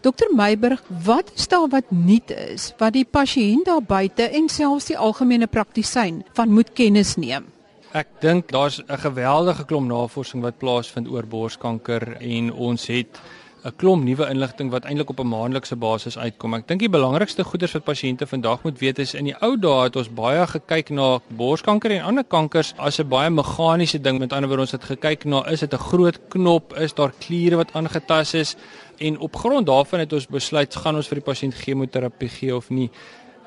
Dokter Meiburg, wat stel wat nuut is wat die pasiënt daar buite en selfs die algemene praktisyn van moet kennis neem? Ek dink daar's 'n geweldige klomp navorsing wat plaasvind oor borskanker en ons het 'n klomp nuwe inligting wat eintlik op 'n maandelikse basis uitkom. Ek dink die belangrikste goeders wat pasiënte vandag moet weet is in die ou dae het ons baie gekyk na borskanker en ander kankers as 'n baie meganiese ding. Met ander woorde ons het gekyk na is dit 'n groot knop, is daar kliere wat aangetast is en op grond daarvan het ons besluit gaan ons vir die pasiënt chemoterapie gee of nie.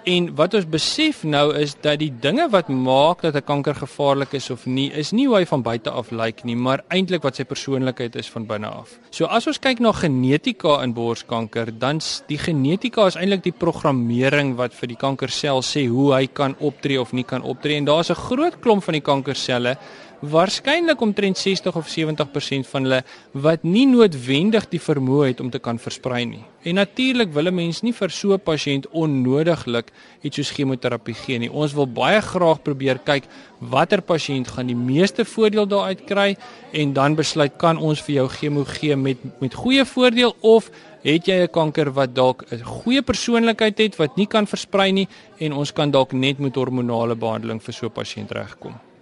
En wat ons besef nou is dat die dinge wat maak dat 'n kanker gevaarlik is of nie, is nie hoe hy van buite af lyk nie, maar eintlik wat sy persoonlikheid is van binne af. So as ons kyk na genetika in borskanker, dan die genetika is eintlik die programmering wat vir die kankersel sê hoe hy kan optree of nie kan optree. En daar's 'n groot klomp van die kankerselle waarskynlik omtrent 60 of 70% van hulle wat nie noodwendig die vermoë het om te kan versprei nie. En natuurlik wil 'n mens nie vir so 'n pasiënt onnodiglik iets soos chemoterapie gee nie. Ons wil baie graag probeer kyk watter pasiënt gaan die meeste voordeel daaruit kry en dan besluit kan ons vir jou chemo gee met met goeie voordeel of het jy 'n kanker wat dalk 'n goeie persoonlikheid het wat nie kan versprei nie en ons kan dalk net met hormonale behandeling vir so 'n pasiënt regkom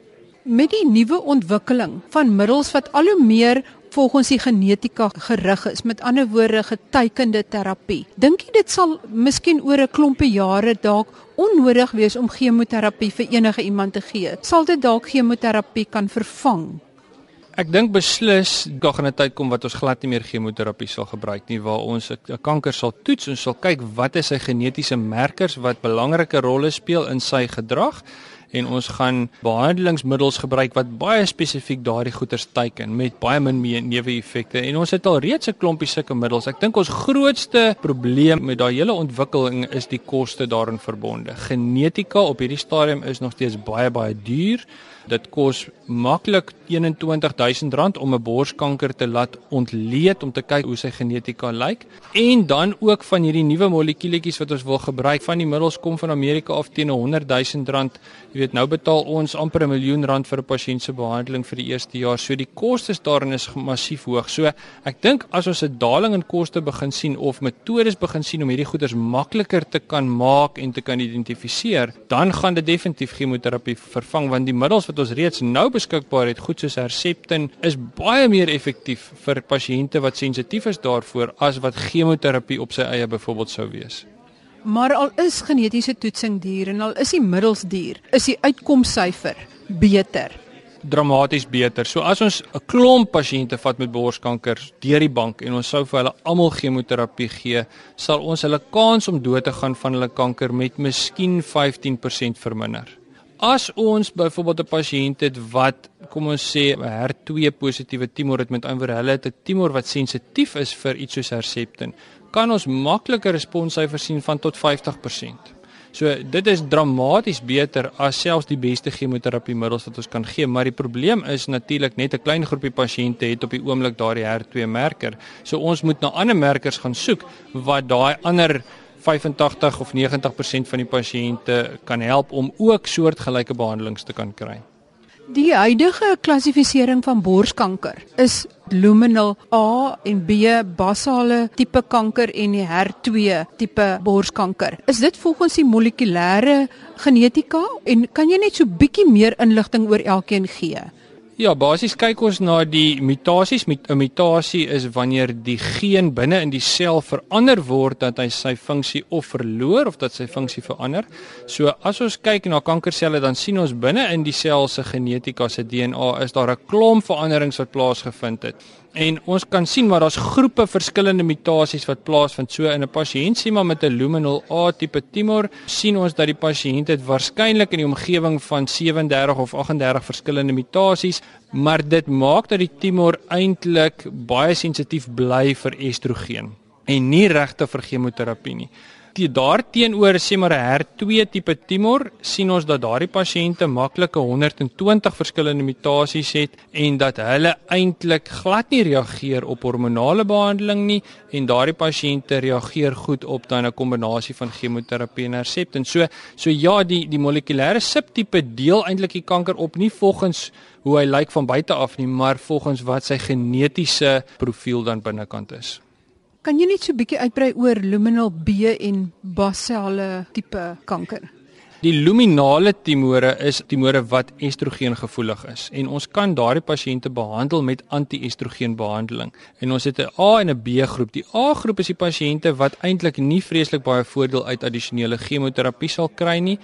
met die nuwe ontwikkeling van middels wat al hoe meer volgens die genetika gerig is, met ander woorde getekende terapie. Dink jy dit sal miskien oor 'n klompie jare dalk onnodig wees om chemoterapie vir enige iemand te gee? Sal dit dalk chemoterapie kan vervang? Ek dink beslis daar gaan 'n tyd kom wat ons glad nie meer chemoterapie sal gebruik nie waar ons 'n kanker sal toets en sal kyk wat is sy genetiese merkers wat belangrike rolle speel in sy gedrag en ons gaan behandelingsmiddels gebruik wat baie spesifiek daardie goeters teiken met baie min neeweffekte en ons het al reeds 'n klompie sulke middels. Ek dink ons grootste probleem met daai hele ontwikkeling is die koste daarin verbonde. Genetika op hierdie stadium is nog steeds baie baie duur. Dit kos maklik R21000 om 'n borskanker te laat ontleed om te kyk hoe sy genetika lyk en dan ook van hierdie nuwe molekuuletjies wat ons wil gebruik van die middels kom van Amerika af teen R100000. Jy weet nou betaal ons amper 'n miljoen rand vir 'n pasiënt se behandeling vir die eerste jaar. So die kostes daarin is massief hoog. So ek dink as ons 'n daling in koste begin sien of metodes begin sien om hierdie goeders makliker te kan maak en te kan identifiseer, dan gaan dit definitief chemoterapie vervang want die middels wat ons reeds nou beskikbaar het, goed soos Herceptin, is baie meer effektief vir pasiënte wat sensitief is daarvoor as wat chemoterapie op sy eie byvoorbeeld sou wees. Maar al is genetiese toetsing duur en al is die middels duur, is die uitkomsyfer beter dramaties beter. So as ons 'n klomp pasiënte vat met borskanker deur die bank en ons sou vir hulle almal chemoterapie gee, sal ons hulle kans om dood te gaan van hulle kanker met miskien 15% verminder. As ons byvoorbeeld 'n pasiënt het wat kom ons sê 'n HER2 positiewe tumor het met ander hulle het 'n tumor wat sensitief is vir iets soos Herceptin, kan ons makliker responssyfers sien van tot 50%. So dit is dramaties beter as selfs die beste chemoterapiemiddels wat ons kan gee, maar die probleem is natuurlik net 'n klein groepie pasiënte het op die oomblik daardie HER2 merker. So ons moet na ander merkers gaan soek wat daai ander 85 of 90% van die pasiënte kan help om ook soortgelyke behandelings te kan kry. Die huidige klassifisering van borskanker is luminal A en B basale tipe kanker en die HER2 tipe borskanker. Is dit volgens die molekulêre genetika en kan jy net so bietjie meer inligting oor elkeen gee? Ja, basies kyk ons na die mutasies. 'n mutasie is wanneer die geen binne in die sel verander word dat hy sy funksie of verloor of dat sy funksie verander. So as ons kyk na kankerselle dan sien ons binne in die sel se genetika se DNA is daar 'n klomp veranderings wat plaasgevind het. En ons kan sien maar daar's groepe verskillende mutasies wat plaasvind. So in 'n pasiënt sien maar met 'n luminal A tipe tumor, sien ons dat die pasiënt het waarskynlik in die omgewing van 37 of 38 verskillende mutasies, maar dit maak dat die tumor eintlik baie sensitief bly vir estrogen en nie regte vir chemoterapie nie. Die daarteenoor sê maar 'n HER2 tipe tumor sien ons dat daardie pasiënte maklike 120 verskillende mutasies het en dat hulle eintlik glad nie reageer op hormonale behandeling nie en daardie pasiënte reageer goed op dan 'n kombinasie van chemoterapie en Herceptin. So so ja, die die molekulêre subtipe deel eintlik die kanker op nie volgens hoe hy lyk van buite af nie, maar volgens wat sy genetiese profiel dan binnekant is. Kan jy net so 'n bietjie uitbrei oor luminal B en basale tipe kanker? Die luminale tumore is tumore wat estrogen gevoelig is en ons kan daardie pasiënte behandel met anti-estrogen behandeling. En ons het 'n A en 'n B groep. Die A groep is die pasiënte wat eintlik nie vreeslik baie voordeel uit addisionele chemoterapie sal kry nie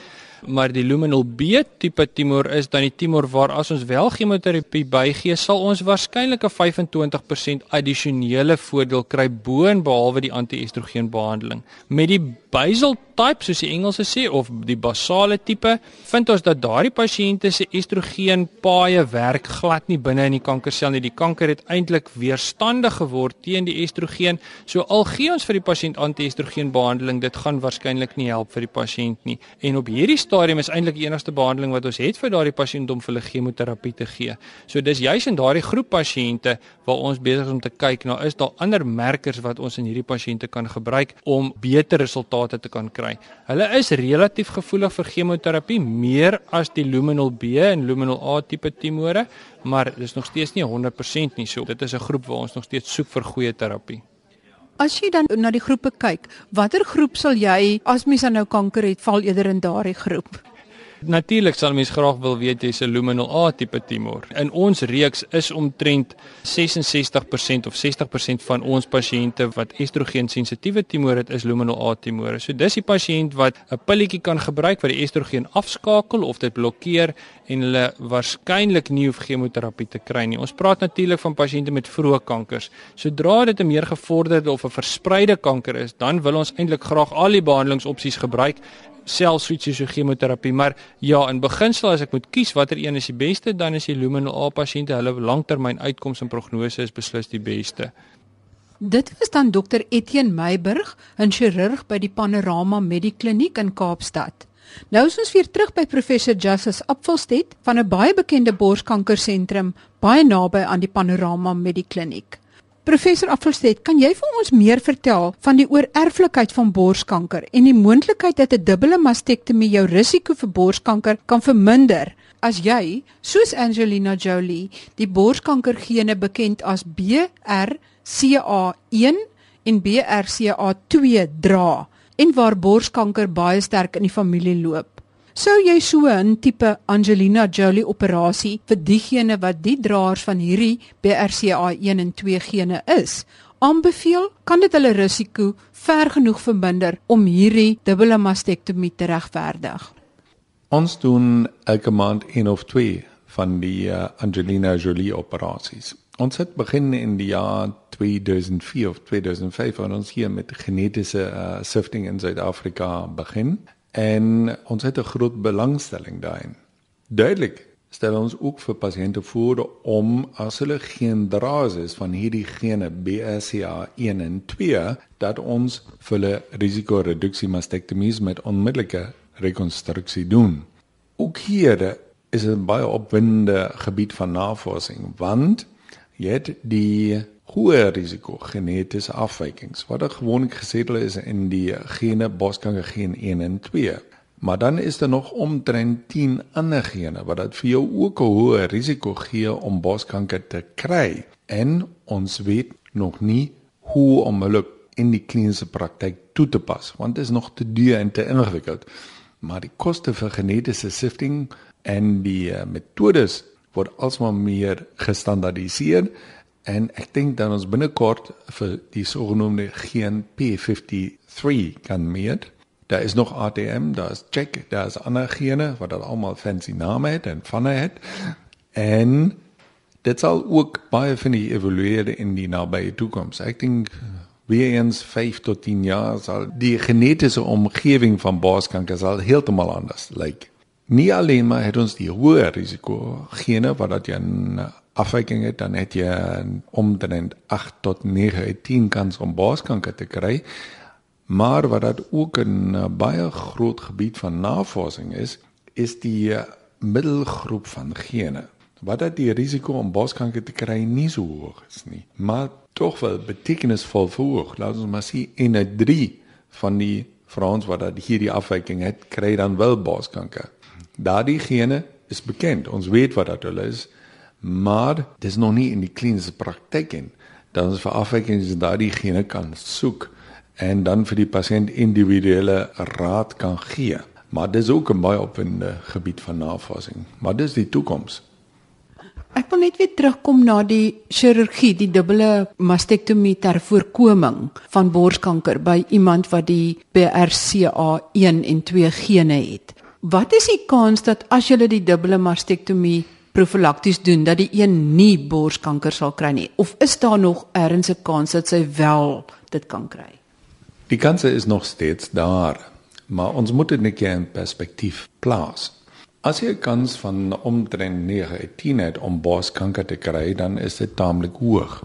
maar die luminal B tipe tumor is dan die tumor waar as ons wel chemoterapie bygee, sal ons waarskynlik 'n 25% addisionele voordeel kry bo en behalwe die anti-estrogen behandeling. Met die basal type soos die Engelse sê of die basale tipe, vind ons dat daardie pasiënte se estrogen paaie werk glad nie binne in die kankersel nie. Die kanker het eintlik weerstandig geword teen die estrogen. So al gee ons vir die pasiënt anti-estrogen behandeling, dit gaan waarskynlik nie help vir die pasiënt nie. En op hierdie stadium is eintlik die enigste behandeling wat ons het vir daardie pasiënt om vir hulle chemoterapie te gee. So dis juis in daardie groep pasiënte waar ons besig is om te kyk na is daar ander markers wat ons in hierdie pasiënte kan gebruik om beter resultate te kan kry. Hulle is relatief gevoelig vir chemoterapie meer as die luminal B en luminal A tipe tumore, maar dis nog steeds nie 100% nie. So dit is 'n groep waar ons nog steeds soek vir goeie terapie. As jy dan na die groepe kyk, watter groep sal jy as mens nou kanker het, val eerder in daardie groep? Natuurlik sal mense graag wil weet jy's 'n luminal A tipe tumor. In ons reeks is omtrent 66% of 60% van ons pasiënte wat estrogen sensitiewe tumor het, is luminal A tumore. So dis die pasiënt wat 'n pilletjie kan gebruik wat die estrogen afskakel of dit blokkeer en hulle waarskynlik nie hoef chemoterapie te kry nie. Ons praat natuurlik van pasiënte met vroeë kankers. Sodra dit 'n meer gevorderde of 'n verspreide kanker is, dan wil ons eintlik graag al die behandelingsopsies gebruik selfs switch so chemoterapie maar ja in beginsel as ek moet kies watter een is die beste dan is die luminal A pasiënte hulle langtermyn uitkoms en prognose is beslis die beste Dit was dan dokter Etienne Meiburg 'n chirurg by die Panorama Medikliniek in Kaapstad Nou is ons weer terug by professor Justice Apfelstedt van 'n baie bekende borskankersentrum baie naby aan die Panorama Medikliniek. Professor Affelstedt, kan jy vir ons meer vertel van die oorerflikheid van borskanker en die moontlikheid dat 'n dubbele mastektomie jou risiko vir borskanker kan verminder as jy, soos Angelina Jolie, die borskankergene bekend as BRCA1 en BRCA2 dra en waar borskanker baie sterk in die familie loop? Sou jy so 'n tipe Angelina Jolie operasie vir diegene wat die draers van hierdie BRCA1 en 2 gene is, aanbeveel? Kan dit hulle risiko ver genoeg verminder om hierdie dubbele mastektomie te regverdig? Ons doen elke maand een of twee van die uh, Angelina Jolie operasies. Ons het begin in die jaar 2004 of 2005 aan ons hier met genetiese uh, sifting in Suid-Afrika begin en ons het 'n groot belangstelling daarin. Duidelik stel ons ook vir pasiënte voor om as hulle geen draers is van hierdie gene BRCA1 en 2 dat ons vir hulle risikoreduksie mastektomies met onmiddellike rekonstruksie doen. Ook hier is 'n baie opwindende gebied van navorsing want jy het die hoë risiko genetiese afwykings wat er gewoonlik gesetel is in die gene boskanker geen 1 en 2. Maar dan is daar nog omtrent 10 ander gene wat dit vir jou ook 'n hoë risiko gee om boskanker te kry en ons weet nog nie hoe om hulle in die kliniese praktyk toe te pas want dit is nog te duur en te ingewikkeld. Maar die koste vir genetiese sifting en die uh, metodes word alsmaar meer gestandaardiseer en ek dink dan ons binnekort vir die sogenaamde geen P53 kan meet. Daar is nog ATM, daar is check, daar is ander gene wat dan almal fancy name het en vanne het. En dit sal ook baie van die evolueer in die nabye toekoms. Ek dink weer eens 5 tot 10 jaar sal die genetiese omgewing van borskanker sal heeltemal anders lyk. Like. Nie alleen maar het ons die hoë risiko gene wat dat jy afwyking het, dan het jy omtrent 8 tot 9 uit 10 kans om borskanker te kry. Maar wat dat ook 'n uh, baie groot gebied van navorsing is, is die uh, middelgroep van gene. Wat dat die risiko om borskanker te kry nie so hoog is nie, maar tog wel betekenisvol verhoog. Laat ons maar sien in 'n 3 van die vrouens wat dat hierdie afwyking het, kry dan wel borskanker. Daardie gene is bekend. Ons weet wat dat hulle is maar dis nog nie in die kliniese praktyk in dan is vir afwykings daardie gene kan soek en dan vir die pasiënt individuele raad kan gee. Maar dis ook 'n baie opwindende gebied van navorsing. Maar dis die toekoms. Ek wil net weer terugkom na die chirurgie, die dubbele mastektomie ter voorkoming van borskanker by iemand wat die BRCA1 en 2 gene het. Wat is die kans dat as jy die dubbele mastektomie profylakties doen dat die een nie borskanker sal kry nie of is daar nog 'n kans dat sy wel dit kan kry? Die kans is nog steeds daar, maar ons moet dit net in perspektief plaas. As jy 'n kans van omtrent 9 het om borskanker te kry, dan is dit taamlik hoog.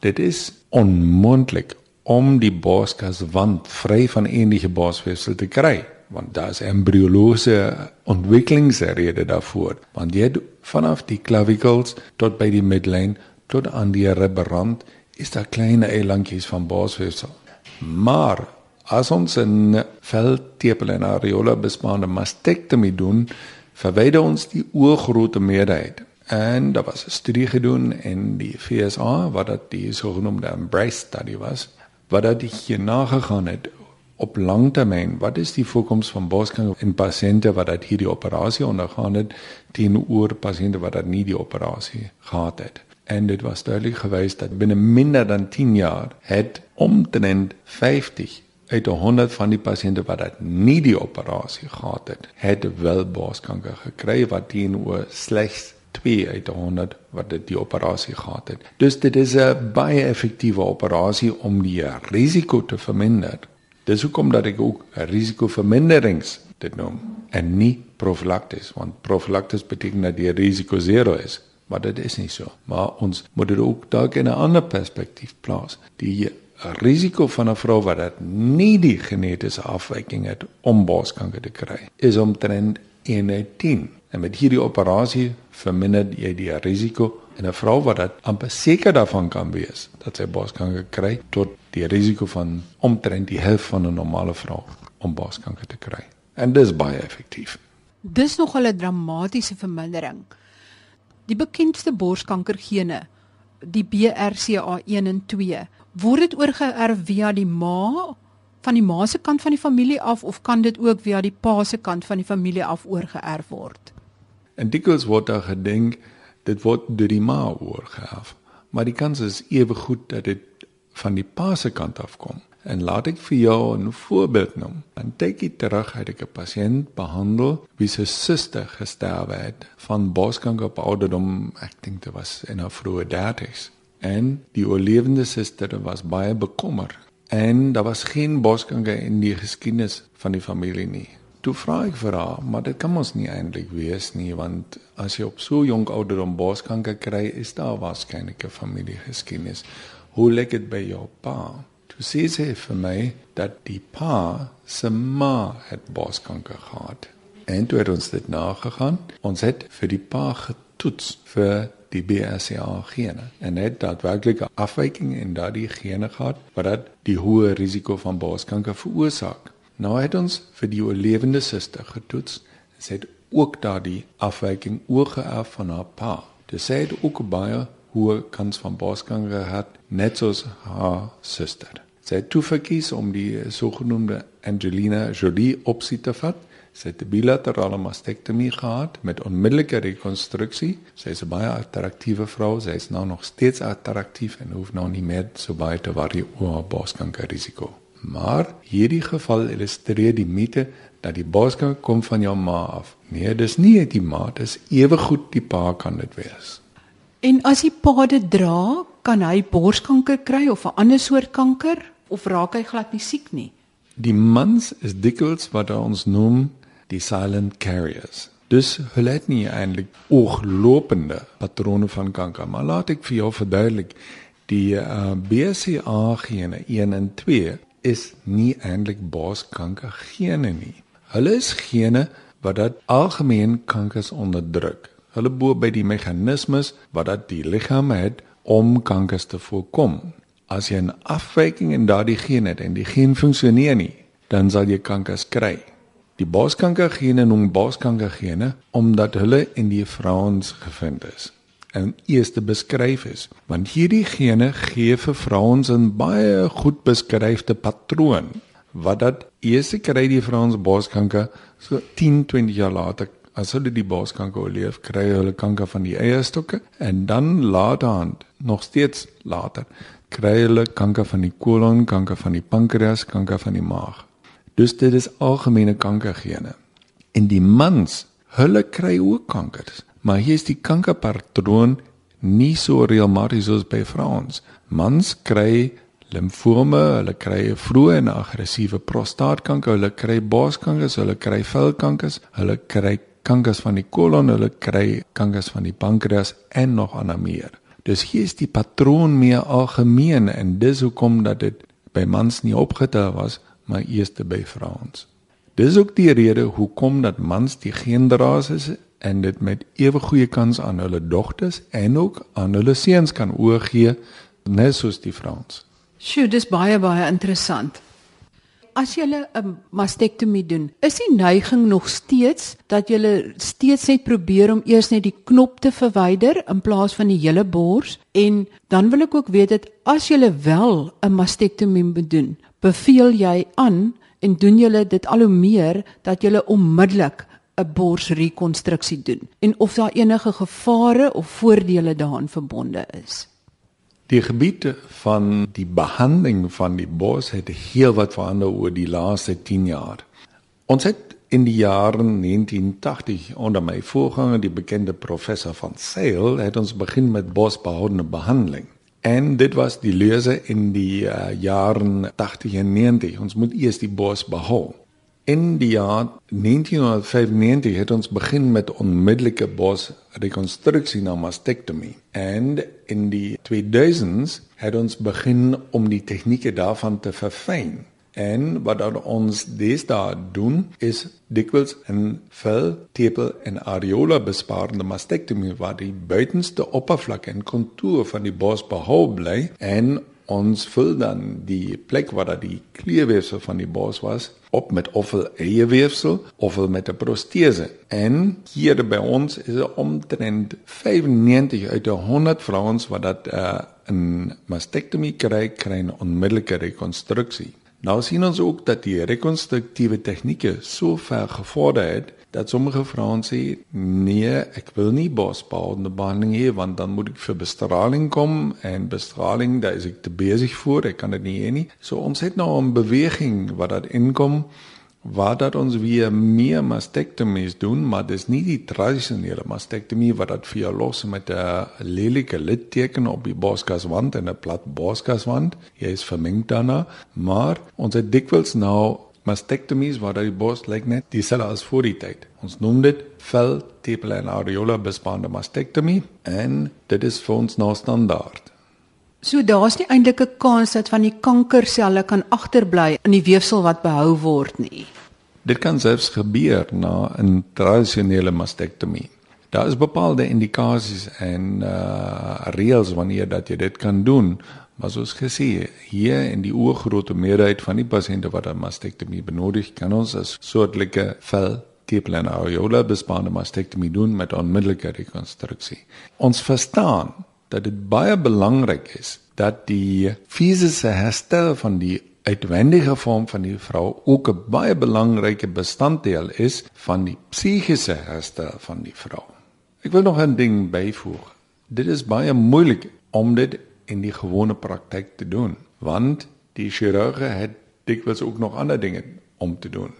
Dit is onmoontlik om die borskas-wand vry van enige borsweefsel te kry want daar's embriologiese ontwikkelingsrede daarvoor. Want jy vanaf die clavicles tot by die midline tot aan die ribberand is daar klein eilandjies van borsweefsel maar as ons 'n veldtepel en areola bespaande mastektomie doen verwyder ons die oorgrote meerderheid. En daar was 'n studie gedoen in die FSA wat dit die sogenaamde embrace study was wat dit hier nagegaan het op langtermyn, wat is die voorkoms van borskanker in pasiënte wat dat hierdie operasie ondergaan het teenoor pasiënte wat dat nie die operasie gehad het? En dit was duidelik gewys dat binne minder dan 10 jaar het omtrent 50 uit 100 van die pasiënte wat dat nie die operasie gehad het, het wel borskanker gekry wat teenoor slegs 2 uit 100 wat dit die operasie gehad het. Dus dit is 'n baie effektiewe operasie om die risiko te verminder. Dis hoekom dat ek ook risikoverminderings dit noem en nie profylakties want profylakties beteken dat die risiko 0 is maar dit is nie so. Maar ons moet dit ook dalk in 'n ander perspektief plaas. Die risiko van 'n vrou wat dit nie die genetiese afwyking het om borskanker te kry is omtrent 1 uit 10 en met hierdie operasie verminder jy die risiko en 'n vrou wat dit amper seker daarvan kan wees dat sy borskanker kry tot die risiko van omtrent die helfte van 'n normale vrou om borskanker te kry. En dis baie effektief. Dis nog 'n dramatiese vermindering. Die bekendste borskankergene, die BRCA1 en 2, word dit oorgeerf via die ma van die ma se kant van die familie af of kan dit ook via die pa se kant van die familie af oorgeerf word? En dikwels word daar gedink dit word deur die ma oorgeerf, maar die kans is ewe goed dat dit van die pa se kant af kom. En laat ek vir jou 'n voorbeeld noem. En kyk jy terug ek 'n pasiënt behandel wie se suster gesterwe het van borskanker op ouderdom, ek dink dit was in haar vroeë 30's. En die oorlewende suster was baie bekommerd en daar was geen borskanker in die geskiedenis van die familie nie. Toe vra ek vir haar, maar dit kan mos nie eintlik wees nie want as jy op so jonk ouderdom borskanker kry, is daar waarskynlik 'n familiegeskiedenis hoe lyk dit by jou pa? Toe sê sy vir my dat die pa se ma het borskanker gehad. En toe het ons dit nagegaan. Ons het vir die pa getoets vir die BRCA gene en het daadwerklik 'n afwyking in daardie gene gehad wat dat die hoë risiko van borskanker veroorsaak. Nou het ons vir die oorlewende suster getoets. Sy het ook daardie afwyking oorgeerf van haar pa. Dit sê dit ook baie hoë kans van borskanker gehad, net soos haar suster. Sy het toe verkies om die sogenaamde Angelina Jolie opsie te vat. Sy het 'n bilaterale mastektomie gehad met onmiddellike rekonstruksie. Sy is 'n baie attraktiewe vrou. Sy is nou nog steeds attraktief en hoef nou nie meer so baie te worry oor borskanker risiko. Maar hierdie geval illustreer die mite dat die borskanker kom van jou ma af. Nee, dis nie die ma, dis ewe goed die pa kan dit wees. En as die pa dit dra, kan hy borskanker kry of 'n ander soort kanker of raak hy glad nie siek nie. Die mans is dikwels wat ons noem die silent carriers. Dus hulle het nie eintlik ooglopende patrone van kanker, maar laat ek vir jou verduidelik, die uh, eh, BRCA gene 1 en 2 is nie eintlik borskanker gene nie. Hulle is gene wat dat algemeen kankers onderdruk. Hulle bo by die meganismes wat dat die liggaam het om kankers te voorkom. As jy 'n afwyking in daardie geen het en die geen funksioneer nie, dan sal jy kankers kry. Die borskankergene noem borskankergene omdat hulle in die vrouens gevind is. en eerste beskryf is. Want hierdie gene gee vir vrouens 'n baie goed beskryfde patroon wat dat eerste kry die vrouens borskanker so 10, 20 jaar later as hulle die borskanker oorleef, kry hulle kanker van die eierstokke en dan later nog steeds later kry hulle kanker van die kolon, kanker van die pankreas, kanker van die maag. Dus dit is algemene kankergene. En die mans, hulle kry ook kankers, maar hier is die kankerpatroon nie so reëlmatig soos by vrouens. Mans kry limfome, hulle kry vroeë en aggressiewe prostaatkanker, hulle kry borskanker, hulle kry velkankers, hulle kry kankers van die kolon, hulle kry kankers van die pankreas en nog ander meer. Dus hier is die patroon meer algemeen en dis hoekom dat dit by mans nie opgetel was maar eers by vrouens. Dis ook die rede hoekom dat mans die genderras is en dit met ewe goeie kans aan hulle dogters en ook aan hulle seuns kan oorgee net soos die vrouens. Sjoe, dis baie baie interessant. As jy 'n mastektomie doen, is die neiging nog steeds dat jy steeds net probeer om eers net die knop te verwyder in plaas van die hele bors en dan wil ek ook weet dat as jy wel 'n mastektomie moet doen, beveel jy aan en doen julle dit al hoe meer dat julle onmiddellik 'n borsrekonstruksie doen en of daar enige gevare of voordele daaraan verbonde is. Die gebiede van die behandeling van die bors het heel wat verander oor die laaste 10 jaar. Ons het in die jare 1980 onder my voorganger die bekende professor van Sale het ons begin met borsbehoudende behandeling. En dit was die lese in die uh, jaren 80 en 90. Ons moet eers die bos behou. In die jaar 1995 het ons begin met onmiddellike bos rekonstruksie na mastektomie. En in die 2000s het ons begin om die tegnieke daarvan te verfyn. En wat dan ons deesdae doen is dikwels 'n vel, tepel en areola besparende mastektomie waar die buitenste oppervlak en kontuur van die bos behou bly en ons vul dan die plek waar daar die klierweefsel van die bos was op met ofwel eierweefsel ofwel met 'n protese. En hier by ons is er omtrent 95 uit 100 vrouens wat dat uh, 'n mastektomie kry, kry 'n onmiddellike rekonstruksie. Nou sien ons ook dat die rekonstruktiewe tegnieke so ver gevorder het dat sommige vrouens sê nee, ek wil nie bosbouende behandeling hê want dan moet ek vir bestraling kom en bestraling, daar is ek te besig vir, ek kan dit nie hê nie. So ons het nou 'n beweging wat dat inkom waar dat ons weer meer mastektomies doen, maar dis nie die tradisionele mastektomie wat dat vir jou los met 'n lelike litteken op die boskaswand en 'n plat boskaswand. Jy is vermeng daarna, maar ons het dikwels nou mastektomies waar dat die bos lyk net dieselfde as voor die tyd. Ons noem dit vel tepel en areola bespaande mastektomie en dit is vir ons nou standaard. So daar's nie eintlik 'n kans dat van die kankerselle kan agterbly in die weefsel wat behou word nie. Dit kan selfs gebeur na 'n tradisionele mastektomie. Daar is bepaalde indikasies en uh reëls wanneer dat jy dit kan doen. Maar soos gesê, hier in die oorgrootste meerderheid van die pasiënte wat 'n mastektomie benodig, kan ons 'n soortlike vel tepel en areola bespaande mastektomie doen met onmiddellike rekonstruksie. Ons verstaan dat dit baie belangrik is dat die fisiese herstel van die uitwendige vorm van die vrou ook 'n baie belangrike bestanddeel is van die psigiese herstel van die vrou. Ek wil nog 'n ding byvoeg. Dit is baie moeilik om dit in die gewone praktyk te doen, want die chirurge het dikwels ook nog ander dinge om te doen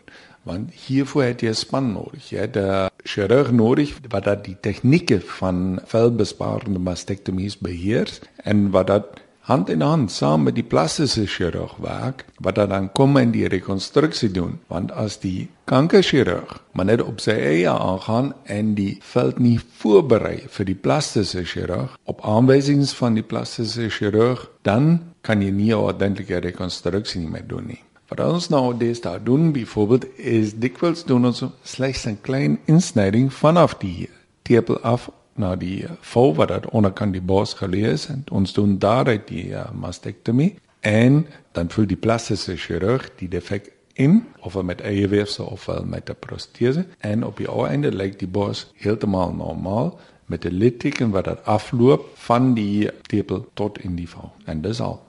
want hiervoor het jy 'n span nodig. Jy het 'n chirurg nodig wat dat die tegnieke van velbesparende mastektomies beheer en wat dat hand in hand saam met die plastiese chirurg werk wat dan kom en die rekonstruksie doen want as die kankerchirurg maar net op sy eie aangaan en die veld nie voorberei vir die plastiese chirurg op aanwysings van die plastiese chirurg dan kan jy nie 'n ordentlike rekonstruksie meer doen nie. Wat ons nou des daar doen, byvoorbeeld is dikwels doen ons slegs 'n klein insnyding vanaf die tepel af na die vel wat dat onderkant die bors gelees en ons doen daaruit die uh, mastektomie en dan vul die plastiese chirurg die defek in of met eierweefsel of met 'n protese en op die einde lyk die bors heeltemal normaal met 'n litteken wat dit afloop van die tepel tot in die val. En dis al.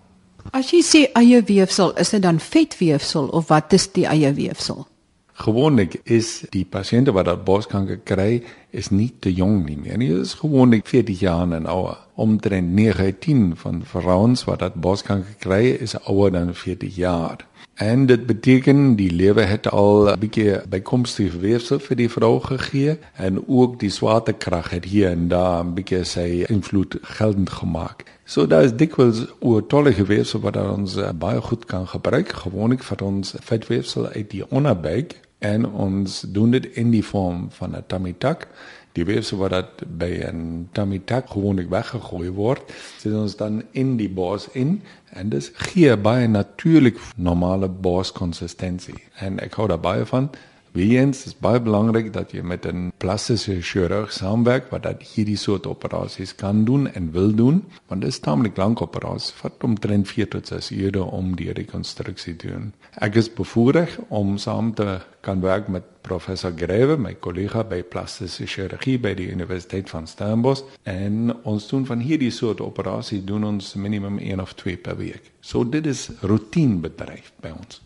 As jy sê eie weefsel, is dit dan vetweefsel of wat is die eie weefsel? Gewoonlik is die pasiënte wat dat borskanker kry, is nie te jong nie meer. Hulle is gewoonlik 40 jaar en ouer. Omtrent 9/10 van vrouens wat dat borskanker kry, is ouer dan 40 jaar. En dit beteken die lewe het al 'n bietjie bykomstige weefsel vir die vrou gegee en ook die swaartekrag het hier en daar 'n bietjie sy invloed geldend gemaak. So daar is dikwels oortollige weefsel wat ons uh, baie goed kan gebruik, gewoonlik vir ons vetweefsel uit die onderbuik en ons doen dit in die vorm van 'n tummy tuck die weefsel wat dat by 'n tummy tuck gewoonlik weggegooi word, sit ons dan in die bors in en dit gee baie natuurlik normale borskonsistensie. En ek hou daar baie van. Wie eens is baie belangrik dat jy met 'n plastiese chirurg saamwerk wat dat hierdie soort operasies kan doen en wil doen, want dit is tamelik lank operasie, vat omtrent 4 tot 6 ure om die rekonstruksie te doen. Ek is bevoorreg om saam te kan werk met professor Greve, my kollega by plastiese chirurgie by die Universiteit van Stellenbosch en ons doen van hierdie soort operasie doen ons minimum 1 of 2 per week. So dit is roetinebedryf by ons.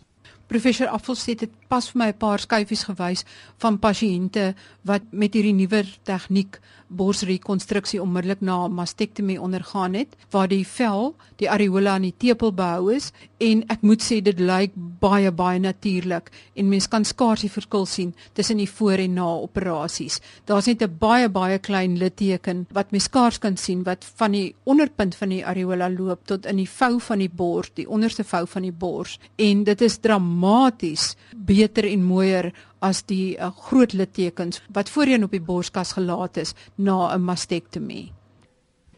Professor Affelstedt het pas vir my 'n paar skyfies gewys van pasiënte wat met hierdie nuwer tegniek borsrekonstruksie onmiddellik na mastektomie ondergaan het waar die vel, die areola aan die tepel behou is en ek moet sê dit lyk baie baie natuurlik en mens kan skaars die verskil sien tussen die voor en na operasies. Daar's net 'n baie baie klein litteken wat mens skaars kan sien wat van die onderpunt van die areola loop tot in die vou van die bors, die onderste vou van die bors en dit is dramaties beter en mooier as die uh, groot littekens wat voorheen op die borskas gelaat is na 'n mastektomie.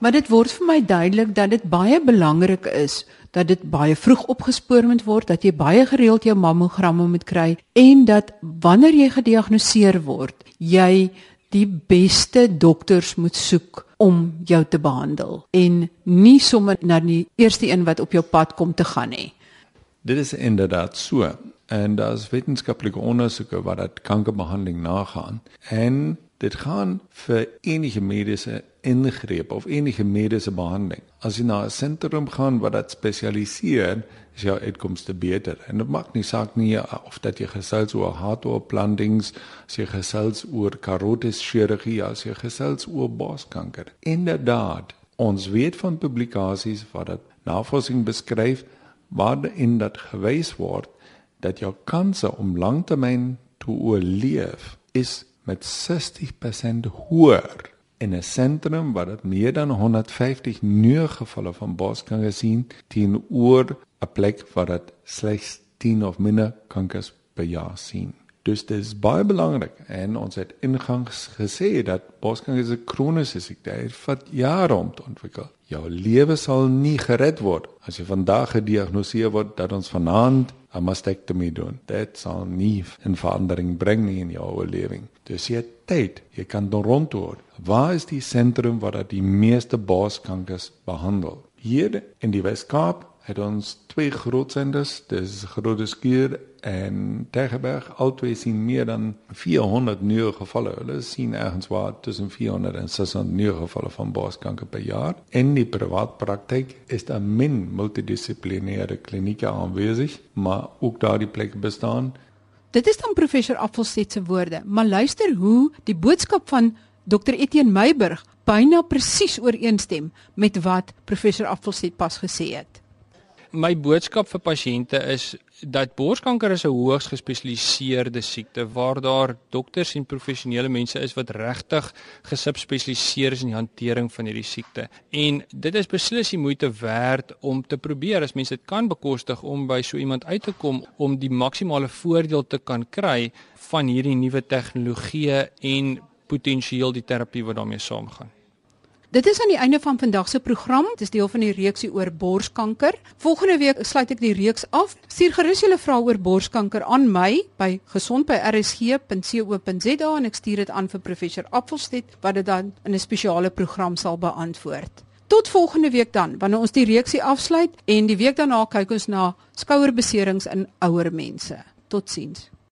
Maar dit word vir my duidelik dat dit baie belangrik is dat dit baie vroeg opgespoor moet word, dat jy baie gereeld jou mammogramme moet kry en dat wanneer jy gediagnoseer word, jy die beste dokters moet soek om jou te behandel en nie sommer na die eerste een wat op jou pad kom te gaan nie. Dit is inderdaad so en daar's wetenskaplike ondersoeke wat dat kankerbehandeling nagaan en dit gaan vir enige mediese ingreep of enige mediese behandeling. As jy na 'n sentrum gaan wat dit spesialiseer, is jou uitkomste beter. En dit maak nie saak nie of dat jy gesels oor hartoortplantings, as jy gesels oor karotis chirurgie, as jy gesels oor borskanker. Inderdaad, ons weet van publikasies wat dit navorsing beskryf waarin dat gewys word dat jou kanse om lanktermyn te oorleef is met 60% hoër in 'n sentrum waar dit meer dan 150 nuwe gevalle van borskanker sien teenoor 'n plek waar dit slegs 10 of minder kankers per jaar sien. Dus dit is baie belangrik en ons het ingangs gesê dat borskanker 'n kroniese siekte is. Vat jare om te ontwikkel. Jou lewe sal nie gered word as jy vandag gediagnoseer word dat ons vanaand 'n mastektomie doen. Dit sal nie 'n verandering bring nie in jou oorlewing. Dus jy tyd, jy kan dan rondtoer. Waar is die sentrum waar die meeste borskankers behandel? Hier in die Weskaap het ons twee groot senders, dis Grooteskuur en Tegeberg. Albei sien meer dan 400 nuwe gevalle. Hulle sien ergens waar tussen 400 en 600 nuwe gevalle van borskanker per jaar. In die privaat praktyk is daar min multidissiplinêre klinieke aanwesig, maar ook daar die plekke bestaan. Dit is dan professor Affelstedt se woorde, maar luister hoe die boodskap van Dr Etienne Meiburg byna presies ooreenstem met wat professor Affelstedt pas gesê het my boodskap vir pasiënte is dat borskanker is 'n hoogs gespesialiseerde siekte waar daar dokters en professionele mense is wat regtig gesubspesialiseer is in die hantering van hierdie siekte. En dit is beslis die moeite werd om te probeer as mense dit kan bekostig om by so iemand uit te kom om die maksimale voordeel te kan kry van hierdie nuwe tegnologie en potensieel die terapie wat daarmee saamgaan. Dit is aan die einde van vandag se program. Dit is deel van die reeksie oor borskanker. Volgende week sluit ek die reeks af. Stuur gerus julle vrae oor borskanker aan my by gesond@rsg.co.za en ek stuur dit aan vir professor Appelstedt wat dit dan in 'n spesiale program sal beantwoord. Tot volgende week dan, wanneer ons die reeksie afsluit en die week daarna kyk ons na skouerbeserings in ouer mense. Totsiens.